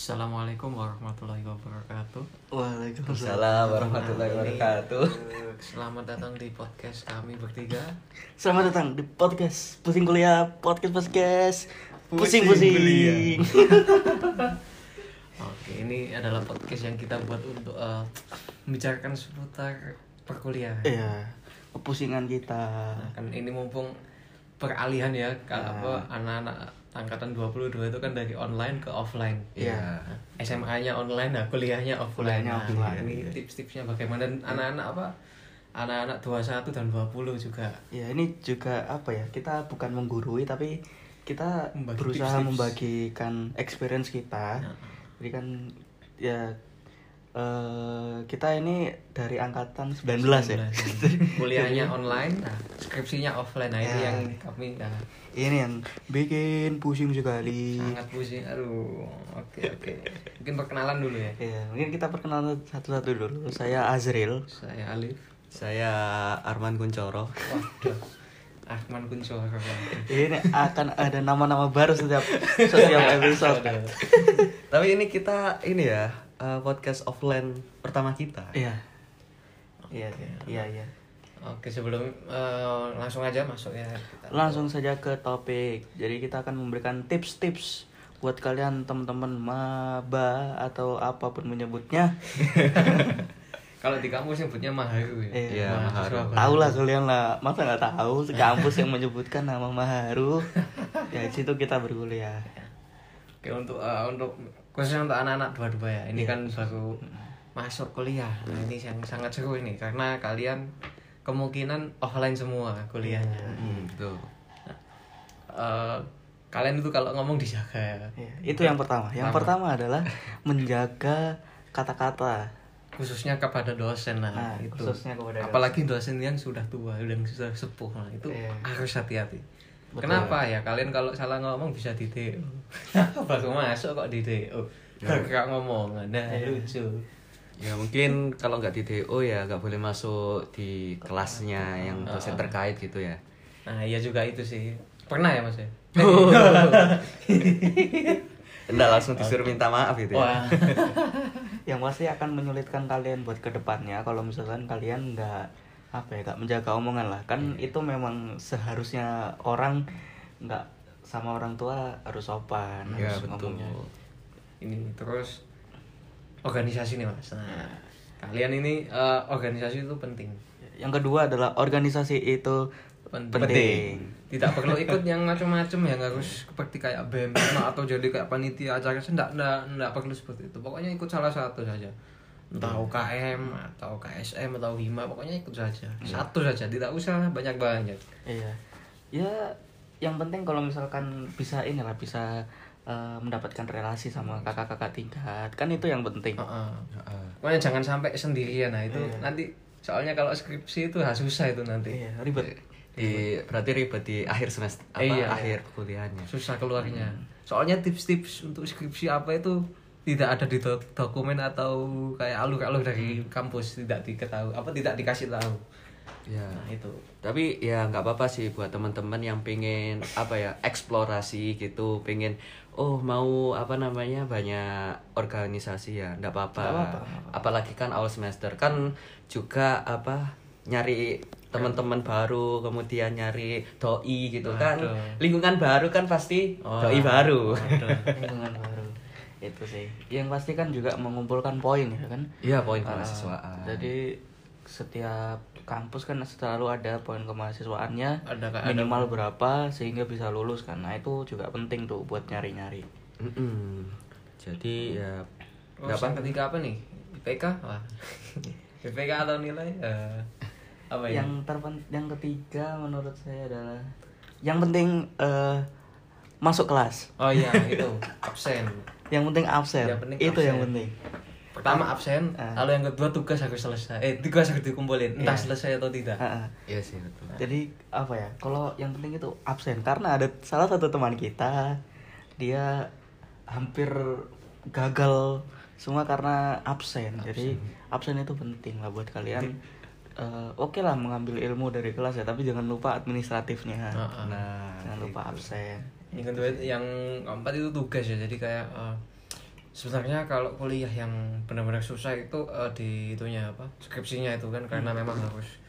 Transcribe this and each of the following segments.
Assalamualaikum warahmatullahi wabarakatuh. Waalaikumsalam warahmatullahi wabarakatuh. Selamat datang di podcast kami bertiga. Selamat datang di podcast Pusing Kuliah, podcast podcast Pusing pusing-pusing. Oke, ini adalah podcast yang kita buat untuk eh, membicarakan seputar perkuliahan. Iya, kepusingan kita. Nah, kan ini mumpung peralihan ya, kalau apa anak-anak angkatan 22 itu kan dari online ke offline. Iya. Nah, SMA-nya online, nah kuliahnya offline. Kuliahnya Nah, offline. ini tips-tipsnya bagaimana dan anak-anak apa? Anak-anak 21 dan 20 juga. Ya, ini juga apa ya? Kita bukan menggurui tapi kita Membagi berusaha tips-tips. membagikan experience kita. Nah. Jadi kan ya eh, kita ini dari angkatan 19, ya. Kuliahnya online, nah, skripsinya offline. Nah, ini Ya. yang kami nah, Ini yang bikin pusing sekali. sangat pusing. Aduh, oke oke. Mungkin perkenalan dulu ya. Ya, mungkin kita perkenalan satu-satu dulu. Saya Azril. Saya Alif. Saya Arman Kuncoro. Waduh. Ahman Kuncoro. Ini akan ada nama-nama baru setiap setiap episode. Aduh. Tapi ini kita ini ya eh, podcast offline pertama kita. Iya. Iya, iya, iya. Oke, sebelum eh, langsung aja masuk ya. Langsung saja ke topik. Jadi kita akan memberikan tips-tips buat kalian teman-teman maba atau apa pun menyebutnya. Kalau di kampus nyebutnya Maharu ya. Iya, Mahasiswa Maharu. Tahu lah kalian lah, masa nggak tahu kampus yang menyebutkan nama Maharu. ya di situ kita berkuliah. Oke, untuk eh, untuk khususnya untuk anak-anak dua-dua ya. Ini Iya. kan baru masuk kuliah. Nah, ini yang sangat seru ini karena kalian kemungkinan offline semua kuliahnya. Hmm, betul. Eh, kalian itu kalau ngomong dijaga ya. Ya, itu yang pertama. Yang pertama adalah menjaga kata-kata. Khususnya kepada dosen nah, Nah, itu. khususnya kepada dosen. Apalagi dosen yang sudah tua, yang sudah sepuh. Nah, itu Iya. harus hati-hati. Betul. Kenapa ya? Kalian kalau salah ngomong bisa di DO. Baru masuk kok di DO. Gak ngomong. Nah, lucu. Ya mungkin kalau nggak di DO ya nggak boleh masuk di kelasnya yang dosen terkait gitu ya. Nah, iya juga itu sih. Pernah ya, Mas ya? Enggak langsung disuruh minta maaf gitu ya. Wah. yang pasti akan menyulitkan kalian buat ke depannya kalau misalkan kalian nggak apa ya nggak menjaga omongan lah kan Iya. itu memang seharusnya orang nggak sama orang tua harus sopan Ya harus betul. ngomongnya. Ini terus organisasi nih, Mas. Nah, kalian ini eh, organisasi itu penting. yang kedua adalah organisasi itu Pen- penting, Tidak perlu ikut yang macam-macam yang harus seperti kayak BEM atau jadi kayak panitia acara enggak, enggak, enggak perlu seperti itu. Pokoknya ikut salah satu saja. Entah UKM atau KSM atau HIMA, pokoknya ikut saja. Satu saja, tidak usah banyak-banyak. iya ya yang penting kalau misalkan bisa inilah bisa eh, mendapatkan relasi sama kakak-kakak tingkat kan itu yang penting Heeh. Heeh. Pokoknya jangan sampai sendirian. Nah, itu nanti soalnya kalau skripsi itu harus susah itu nanti. iya ribet Di berarti ribet di akhir semester apa Iya, akhir kuliahnya. susah keluarnya. Soalnya tips-tips untuk skripsi apa itu tidak ada di do- dokumen atau kayak alur-alur dari kampus tidak diketahui apa tidak dikasih tahu. Ya. Nah, itu. Tapi ya nggak apa-apa sih buat teman-teman yang pengen apa ya eksplorasi gitu, pengen oh mau apa namanya banyak organisasi ya, nggak apa-apa. Apalagi kan awal semester kan juga apa nyari teman-teman baru, kemudian nyari doi gitu kan. Waduh. Lingkungan baru kan pasti Wah, doi baru. lingkungan baru itu sih yang pasti kan juga mengumpulkan poin ya kan Iya poin Ah, kemahasiswaan. jadi setiap kampus kan selalu ada poin kemahasiswaannya Ada kayak ada- minimal berapa sehingga bisa lulus kan nah itu juga penting tuh buat nyari-nyari Mm-mm. Jadi ya Oh, nggak apa ketiga apa nih? IPK? Wah. IPK atau nilai? Eh, apa ya? yang terpen yang ketiga menurut saya adalah yang penting eh, masuk kelas Oh iya, itu absen. Yang penting absen Yang penting itu absen. yang penting Pertama absen, Ah. lalu yang kedua tugas harus selesai. Eh, tugas harus dikumpulin, entah Iya. selesai atau tidak. Ah, ah. Iya sih betul. Jadi apa ya? Kalau yang penting itu absen karena ada salah satu teman kita dia hampir gagal semua karena absen. Jadi absen itu penting lah buat kalian. Eh, Oke lah mengambil ilmu dari kelas ya, tapi jangan lupa administratifnya. Ah, ah. Nah, Jangan lupa absen. Yang kedua yang keempat itu tugas ya. Jadi kayak eh, sebenarnya kalau kuliah yang benar-benar susah itu eh, di itunya apa skripsinya itu kan karena memang harus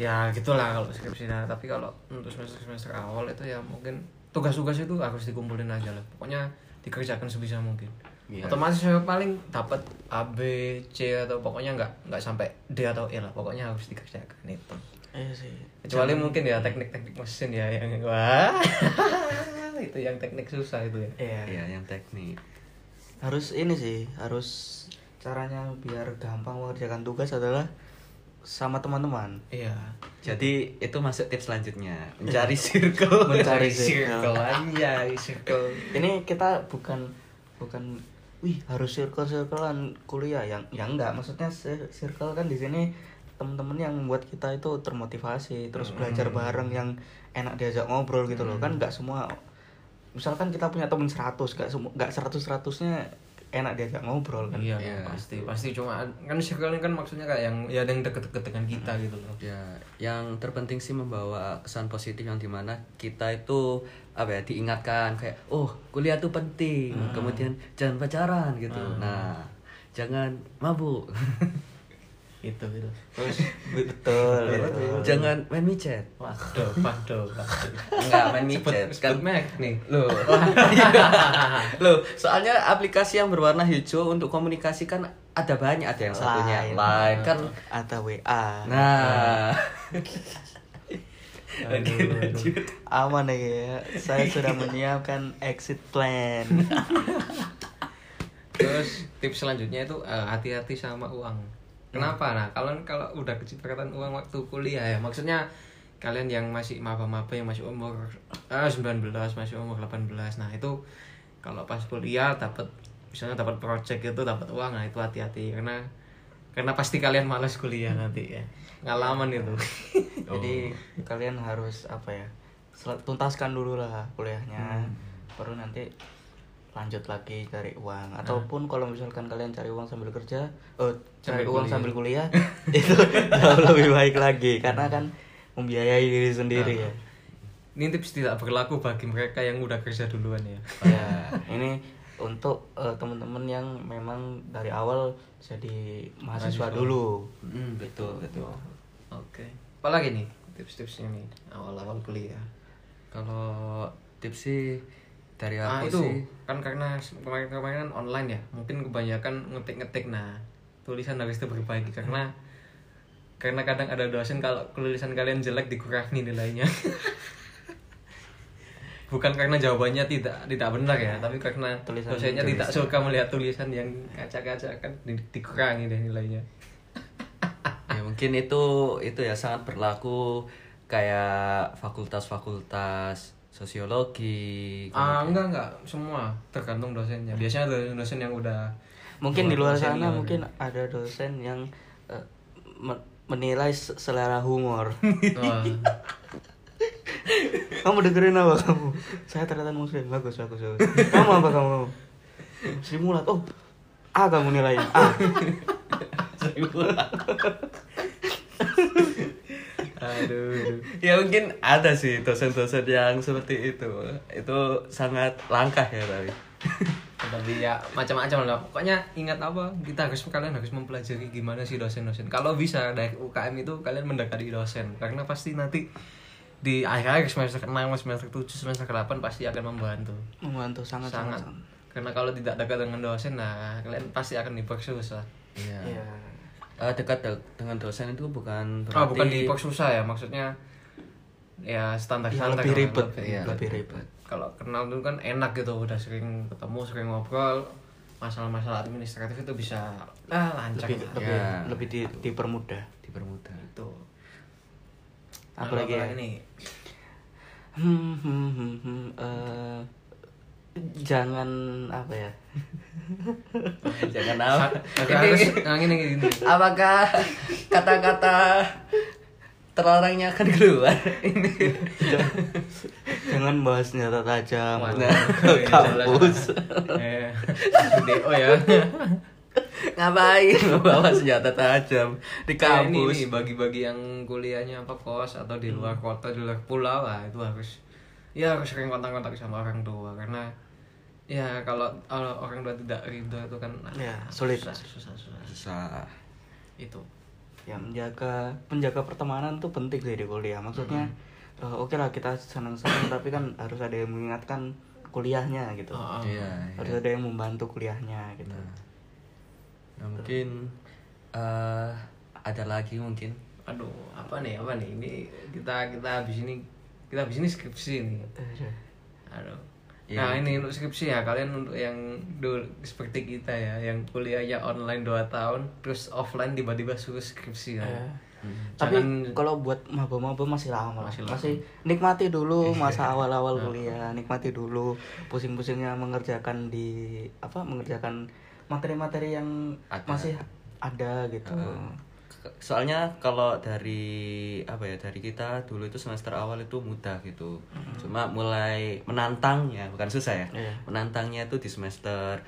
ya gitulah kalau skripsinya tapi kalau untuk semester semester awal itu ya mungkin tugas-tugas itu harus dikumpulin aja lah. Pokoknya dikerjakan sebisa mungkin. Iya. otomatis saya paling dapat A B C atau pokoknya nggak nggak sampai D atau E lah. Pokoknya harus dikerjakan itu. Iya sih. kecuali mungkin ya teknik-teknik mesin ya yang wah itu yang teknik susah itu ya? Iya. Iya, yang teknik. Harus ini sih, harus caranya biar gampang mengerjakan tugas adalah sama teman-teman. iya. Jadi itu masuk tips selanjutnya, mencari circle. Mencari circle aja circle. Ini kita bukan bukan wih harus circle circlean kuliah. Yang yang enggak maksudnya cir- circle kan di sini teman-teman yang membuat kita itu termotivasi terus belajar bareng yang enak diajak ngobrol gitu loh. Kan nggak semua misalkan kita punya temen 100 nggak semua nggak 100 100-nya enak diajak ngobrol kan? Iya Iya. pasti pasti. Cuma kan circle ini kan maksudnya kayak yang ya ada yang deket-deket dengan kita gitu loh. Ya, yang terpenting sih membawa kesan positif yang di mana kita itu apa ya diingatkan kayak oh kuliah tuh penting, kemudian jangan pacaran gitu. Nah, jangan mabuk, itu gitu terus betul, betul. jangan main micet. waduh waduh waduh Enggak main micet sebut merek nih Loh. Loh, soalnya aplikasi yang berwarna hijau untuk komunikasi kan ada banyak, ada yang satunya Line. line kan. atau WA Nah, Aduh, aduh. aman ya saya sudah menyiapkan exit plan Terus tips selanjutnya itu eh, hati-hati sama uang. Kenapa? Nah, kalau kalau udah kecepatan uang waktu kuliah ya, maksudnya kalian yang masih maba-maba yang masih umur eh, 19, masih umur 18. Nah, itu kalau pas kuliah dapat misalnya dapat project itu dapat uang, nah itu hati-hati karena karena pasti kalian malas kuliah nanti ya. Ngalaman itu. jadi kalian harus apa ya tuntaskan dulu lah kuliahnya baru nanti lanjut lagi cari uang ataupun kalau misalkan kalian cari uang sambil kerja oh cari uang kuliah. sambil kuliah itu jauh lebih baik lagi karena kan membiayai diri sendiri ya Ini tips tidak berlaku bagi mereka yang udah kerja duluan ya. ya ini untuk eh, teman-teman yang memang dari awal jadi mahasiswa Mahasiswa. dulu hmm, betul betul. Oke. Apalagi nih tips-tipsnya nih awal-awal kuliah. Kalau tips sih dari Ah aku itu sih kan karena kemarin-kemarin kan online ya, mungkin kebanyakan ngetik-ngetik. Nah, tulisan harus diperbaiki karena karena kadang ada dosen kalau tulisan kalian jelek dikurangi nilainya. Bukan karena jawabannya tidak tidak benar ya, tapi karena Tulisan dosennya tidak tulisan. suka melihat tulisan yang ngacak-ngacak kan di- dikurangi deh nilainya. ya mungkin itu itu ya sangat berlaku kayak fakultas-fakultas sosiologi Ah kemudian- enggak enggak. Semua tergantung dosennya. Biasanya dosen-dosen yang udah mungkin di luar dosen sana mungkin ada dosen yang me- menilai se- selera humor. Wah, kamu dengerin apa kamu? Saya ternyata muslim bagus bagus bagus. Kamu apa kamu? Sri Mulat oh A kamu nilainya. A aduh. ya mungkin ada sih dosen-dosen yang seperti itu. Itu sangat langkah ya tapi. Tapi ya macam-macam lah. Pokoknya ingat apa? Kita harus kalian harus mempelajari gimana sih dosen-dosen. Kalau bisa dari UKM itu kalian mendekati dosen. Karena pasti nanti di akhir-akhir semester 6 semester 7 semester 8 pasti akan membantu. Membantu sangat sangat. sangat, karena kalau tidak dekat dengan dosen nah kalian pasti akan dipersusah iya. Iya. Eh, dekat de- dengan dosen itu bukan berarti oh bukan dipersusah ya maksudnya ya standar Ya, standar lebih ribet Iya. lebih ribet kalau kenal dulu kan enak gitu udah sering ketemu sering ngobrol masalah-masalah administratif itu bisa ah lancar lebih lah. lebih Ya. lebih di, dipermudah dipermudah itu Apa lagi ya? nih hmm, hmm, hmm, hmm, eh, jangan apa ya? Jangan apa? Agak harus nah, gini, gini, apakah kata-kata terlarangnya akan keluar? Ini. Jangan bahas senjata tajam ke Iya, kampus. eh DO ya. Ngapain? Bawa senjata tajam di ini kampus. bagi-bagi yang kuliahnya apa kos atau di luar kota di luar pulau lah itu harus ya harus sering kontak-kontak sama orang tua karena ya kalau kalau orang tua tidak ridho itu kan ah, Ya, sulit. susah susah susah. Susah. Itu. Ya menjaga menjaga pertemanan tuh penting sih di kuliah. Maksudnya eh, oke lah kita senang-senang tapi kan harus ada yang mengingatkan kuliahnya gitu. Oh, oh. iya harus iya. ada yang membantu kuliahnya gitu. Nah, mungkin eh, ada lagi mungkin? Aduh apa nih apa nih? Ini kita kita habis ini kita habis ini skripsi nih. Aduh Iya, nah ini untuk skripsi ya kalian untuk yang dulu seperti kita ya yang kuliahnya online 2 tahun terus offline tiba-tiba suruh skripsi ya. Eh, Hmm. tapi Jangan- kalau buat maba-maba masih lama. Masih masih, lama. nikmati dulu masa awal-awal kuliah nikmati dulu pusing-pusingnya mengerjakan di apa mengerjakan materi-materi yang Ada. masih ada gitu soalnya kalau dari apa ya dari kita dulu itu semester awal itu mudah gitu. Cuma mulai menantangnya bukan susah ya. Iya. menantangnya itu di semester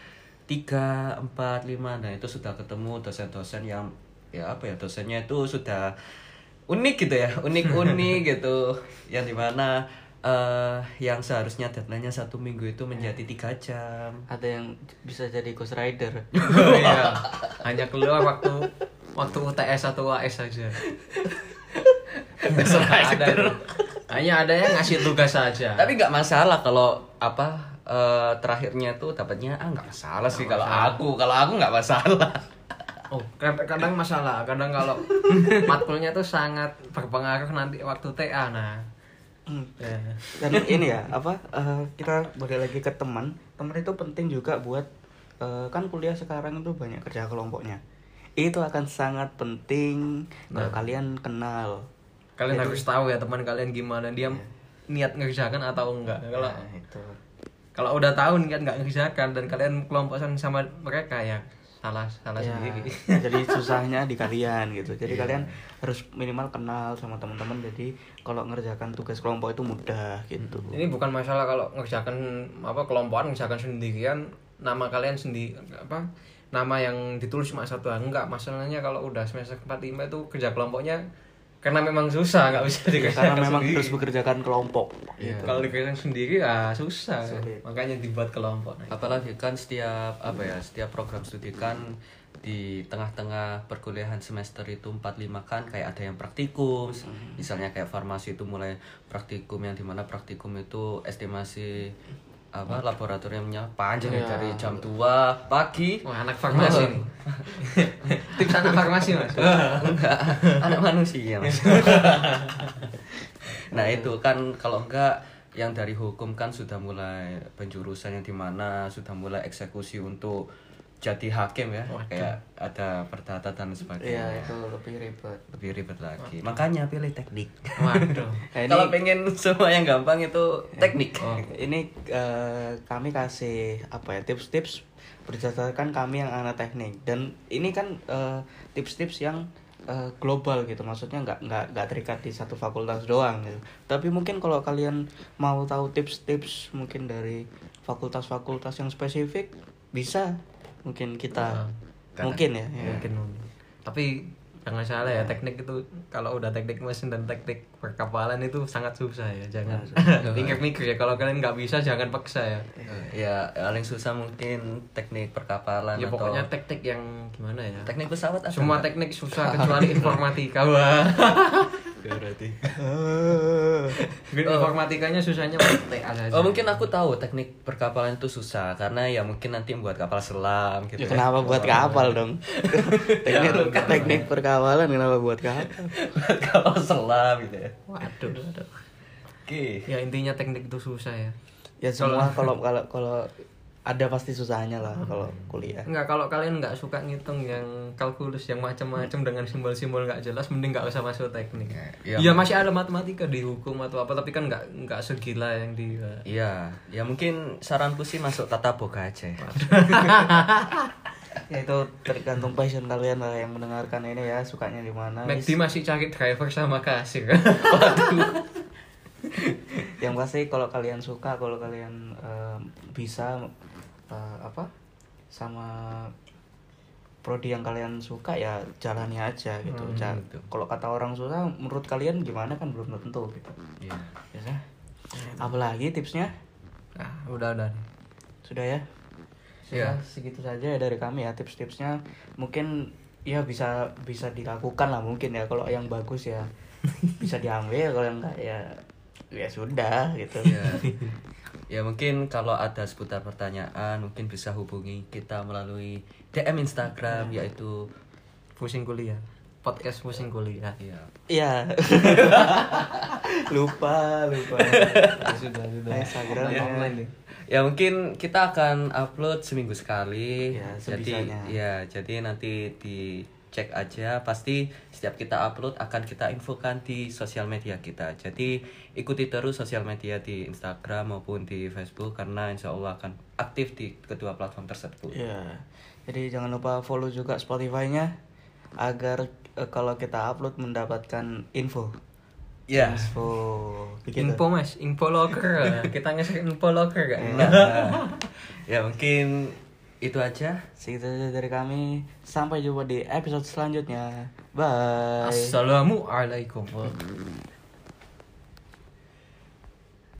3, 4, 5 dan itu sudah ketemu dosen-dosen yang ya apa ya dosennya itu sudah unik gitu ya unik-unik gitu. Yang di mana eh yang seharusnya deadline-nya satu minggu itu menjadi tiga jam. Ada yang bisa jadi ghost rider. Oh, iya. hanya keluar waktu waktu UTS atau UAS saja ada itu. hanya ada yang ngasih tugas saja Tapi nggak masalah kalau apa eh, terakhirnya tuh dapatnya ah nggak masalah sih kalau aku kalau aku nggak masalah. Oh, kadang, kadang masalah. Kadang kalau matkulnya tuh sangat berpengaruh nanti waktu TA. Nah, Hmm. ya. dan ini ya apa eh, kita balik lagi ke teman teman itu penting juga buat eh, kan kuliah sekarang itu banyak kerja kelompoknya itu akan sangat penting kalau kalian kenal. Kalian Jadi- harus tahu ya teman kalian gimana. Dia niat ngerjakan atau enggak. Kalau Nah, itu. kalau udah tahu niat nggak ngerjakan dan kalian kelompokan sama mereka ya salah salah Ya, sendiri. jadi susahnya di kalian gitu. Jadi kalian harus minimal kenal sama teman-teman. Jadi kalau ngerjakan tugas kelompok itu mudah gitu. Ini bukan masalah kalau ngerjakan apa kelompokan ngerjakan sendirian nama kalian sendiri apa nama yang ditulis cuma satu enggak masalahnya kalau udah semester 4 5 itu kerja kelompoknya karena memang susah nggak bisa Ya, dikerjakan karena memang sendiri. harus bekerjakan kelompok gitu. kalau dikerjakan sendiri ya susah Sulit. makanya dibuat kelompok nah, Apalagi kan setiap apa ya setiap program studi kan di tengah-tengah perkuliahan semester itu 4 5 kan kayak ada yang praktikum misalnya kayak farmasi itu mulai praktikum yang di mana praktikum itu estimasi apa laboratoriumnya panjang ya dari jam 2 pagi. Wah anak farmasi nih. Tips anak farmasi mas? Enggak. Anak manusia mas. Nah itu kan kalau enggak yang dari hukum kan sudah mulai penjurusan yang di mana sudah mulai eksekusi untuk jadi hakim ya kayak ada perdata dan Iya sebagainya itu lebih ribet. Lebih ribet lagi. Makanya pilih teknik. Waduh. Nah, ini- kalau pengen semua yang gampang itu teknik. ini eh, kami kasih apa ya tips-tips berdasarkan kami yang anak teknik. Dan ini kan eh, tips-tips yang eh, global gitu. Maksudnya nggak nggak nggak terikat di satu fakultas doang gitu. Tapi mungkin kalau kalian mau tahu tips-tips mungkin dari fakultas-fakultas yang spesifik bisa mungkin kita mungkin ya, ya. mungkin mungkin. tapi jangan salah ya teknik itu kalau udah teknik mesin dan teknik perkapalan itu sangat susah ya jangan mikir-mikir ya kalau kalian nggak bisa jangan paksa ya. Ya paling susah mungkin teknik perkapalan ya atau pokoknya teknik yang gimana ya? Teknik pesawat semua teknik susah kecuali informatika. Wah berarti informatikanya susahnya TA saja Oh mungkin aku tahu teknik perkapalan itu susah karena ya mungkin nanti membuat kapal selam gitu. Ya, kenapa buat kapal dong teknik teknik perkawalan kenapa buat kapal buat kapal selam gitu ya. waduh waduh. Oke. ya intinya teknik itu susah ya ya semua kalau kalau kalau ada pasti susahnya lah kalau kuliah Enggak, kalau kalian nggak suka ngitung yang kalkulus yang macam-macam dengan simbol-simbol nggak jelas, mending nggak usah masuk teknik. Iya. Iya masih ada matematika di hukum atau apa, tapi kan nggak nggak segila yang di. Iya, ya mungkin saranku sih masuk tata boga aja. ya. ya itu tergantung passion kalian lah yang mendengarkan ini ya sukanya di mana McD masih cari driver sama kasir. yang pasti kalau kalian suka kalau kalian eh, bisa eh, apa sama prodi yang kalian suka ya jalani aja gitu. Hmm, Ja- gitu. kalau kata orang susah menurut kalian gimana kan? Belum tentu gitu. Iya. biasa. Apalagi tipsnya? Nah, udah udah. sudah ya? Ya. sudah segitu saja ya dari kami ya tips-tipsnya. Mungkin ya bisa bisa dilakukan lah mungkin ya. Kalau yang bagus ya bisa diambil kalau yang enggak ya ya sudah gitu. Ya ya mungkin kalau ada seputar pertanyaan mungkin bisa hubungi kita melalui DM Instagram yaitu pusing kuliah. Podcast pusing kuliah. Ya Iya. lupa, lupa. Ya sudah sudah. Instagram Online, online deh. Ya mungkin kita akan upload seminggu sekali. Ya, jadi ya jadi nanti dicek aja pasti setiap kita upload akan kita infokan di sosial media kita jadi ikuti terus sosial media di Instagram maupun di Facebook karena insya Allah akan aktif di kedua platform tersebut Iya. Jadi jangan lupa follow juga Spotify-nya agar eh, kalau kita upload mendapatkan info. ya Info. Begitu. info mas info locker kita ngasih info locker gak Nah, ya mungkin itu aja Segitu saja dari kami. Sampai jumpa di episode selanjutnya. Bye. assalamualaikum